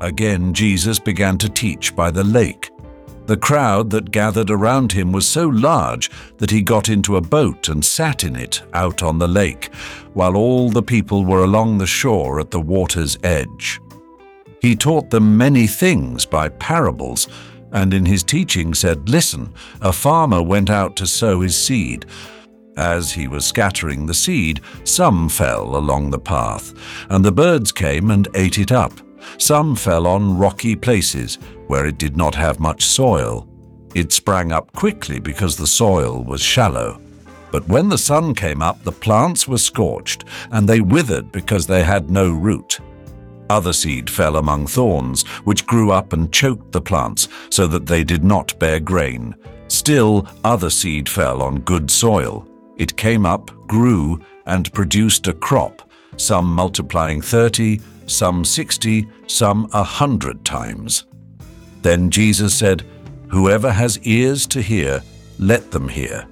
Again, Jesus began to teach by the lake. The crowd that gathered around him was so large that he got into a boat and sat in it out on the lake, while all the people were along the shore at the water's edge. He taught them many things by parables, and in his teaching said, Listen, a farmer went out to sow his seed. As he was scattering the seed, some fell along the path, and the birds came and ate it up. Some fell on rocky places where it did not have much soil. It sprang up quickly because the soil was shallow. But when the sun came up, the plants were scorched, and they withered because they had no root. Other seed fell among thorns, which grew up and choked the plants, so that they did not bear grain. Still, other seed fell on good soil. It came up, grew, and produced a crop, some multiplying thirty, some sixty, some a hundred times. Then Jesus said, Whoever has ears to hear, let them hear.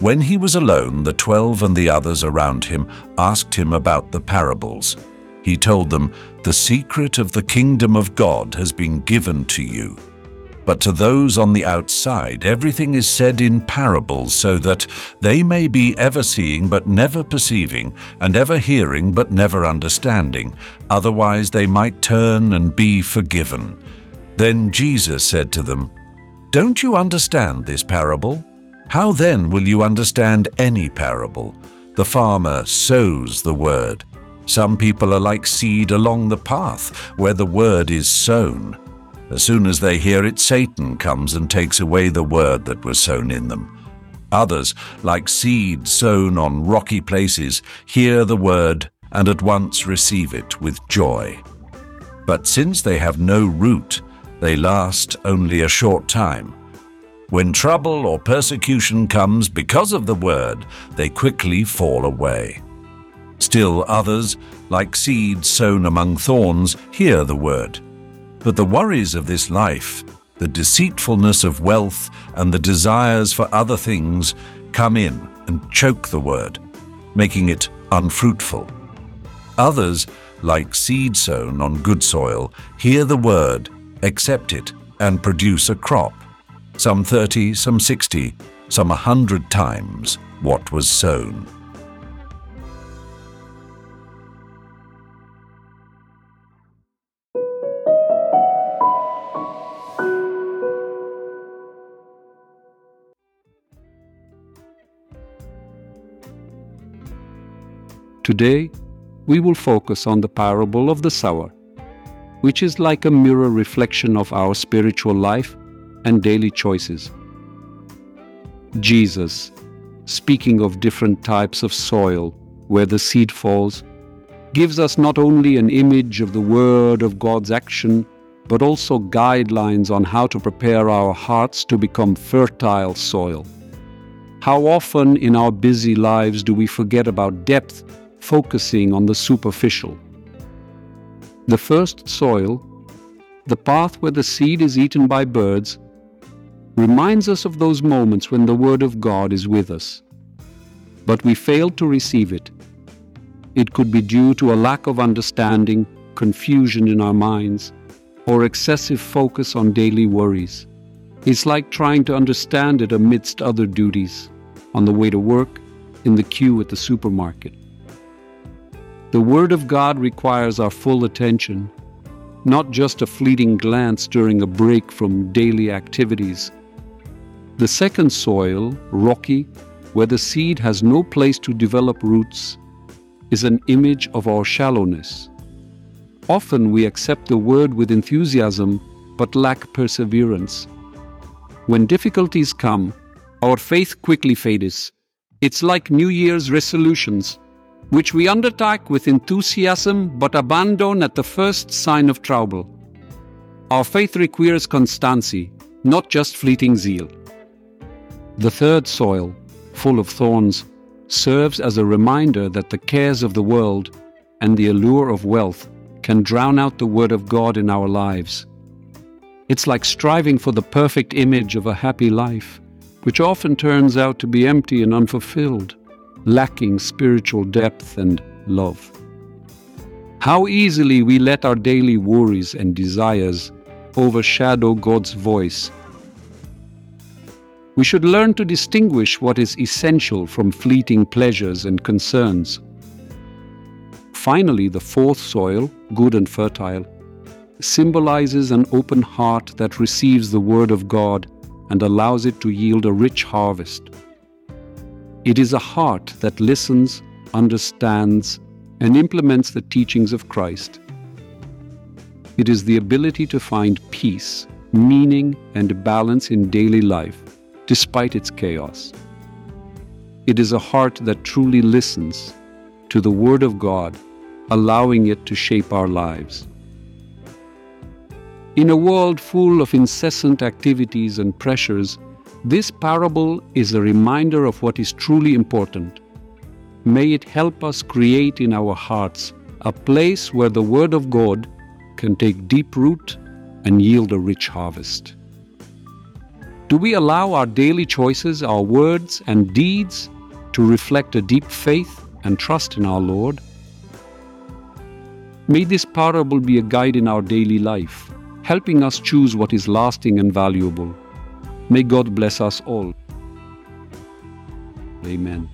When he was alone, the twelve and the others around him asked him about the parables. He told them, The secret of the kingdom of God has been given to you. But to those on the outside, everything is said in parables, so that they may be ever seeing but never perceiving, and ever hearing but never understanding. Otherwise, they might turn and be forgiven. Then Jesus said to them, Don't you understand this parable? How then will you understand any parable? The farmer sows the word. Some people are like seed along the path where the word is sown. As soon as they hear it, Satan comes and takes away the word that was sown in them. Others, like seed sown on rocky places, hear the word and at once receive it with joy. But since they have no root, they last only a short time. When trouble or persecution comes because of the word, they quickly fall away. Still others, like seeds sown among thorns, hear the word. But the worries of this life, the deceitfulness of wealth, and the desires for other things come in and choke the word, making it unfruitful. Others, like seed sown on good soil, hear the word, accept it, and produce a crop, some thirty, some sixty, some a hundred times what was sown. Today, we will focus on the parable of the sower, which is like a mirror reflection of our spiritual life and daily choices. Jesus, speaking of different types of soil where the seed falls, gives us not only an image of the Word of God's action, but also guidelines on how to prepare our hearts to become fertile soil. How often in our busy lives do we forget about depth focusing on the superficial. The first soil, the path where the seed is eaten by birds, reminds us of those moments when the Word of God is with us. But we fail to receive it. It could be due to a lack of understanding, confusion in our minds, or excessive focus on daily worries. It's like trying to understand it amidst other duties, on the way to work, in the queue at the supermarket. The Word of God requires our full attention, not just a fleeting glance during a break from daily activities. The second soil, rocky, where the seed has no place to develop roots, is an image of our shallowness. Often we accept the Word with enthusiasm but lack perseverance. When difficulties come, our faith quickly fades. It's like New Year's resolutions which we undertake with enthusiasm but abandon at the first sign of trouble. Our faith requires constancy, not just fleeting zeal. The third soil, full of thorns, serves as a reminder that the cares of the world and the allure of wealth can drown out the Word of God in our lives. It's like striving for the perfect image of a happy life, which often turns out to be empty and unfulfilled lacking spiritual depth and love. How easily we let our daily worries and desires overshadow God's voice. We should learn to distinguish what is essential from fleeting pleasures and concerns. Finally, the fourth soil, good and fertile, symbolizes an open heart that receives the Word of God and allows it to yield a rich harvest. It is a heart that listens, understands, and implements the teachings of Christ. It is the ability to find peace, meaning, and balance in daily life, despite its chaos. It is a heart that truly listens to the Word of God, allowing it to shape our lives. In a world full of incessant activities and pressures, this parable is a reminder of what is truly important. May it help us create in our hearts a place where the Word of God can take deep root and yield a rich harvest. Do we allow our daily choices, our words, and deeds to reflect a deep faith and trust in our Lord? May this parable be a guide in our daily life helping us choose what is lasting and valuable. May God bless us all. Amen.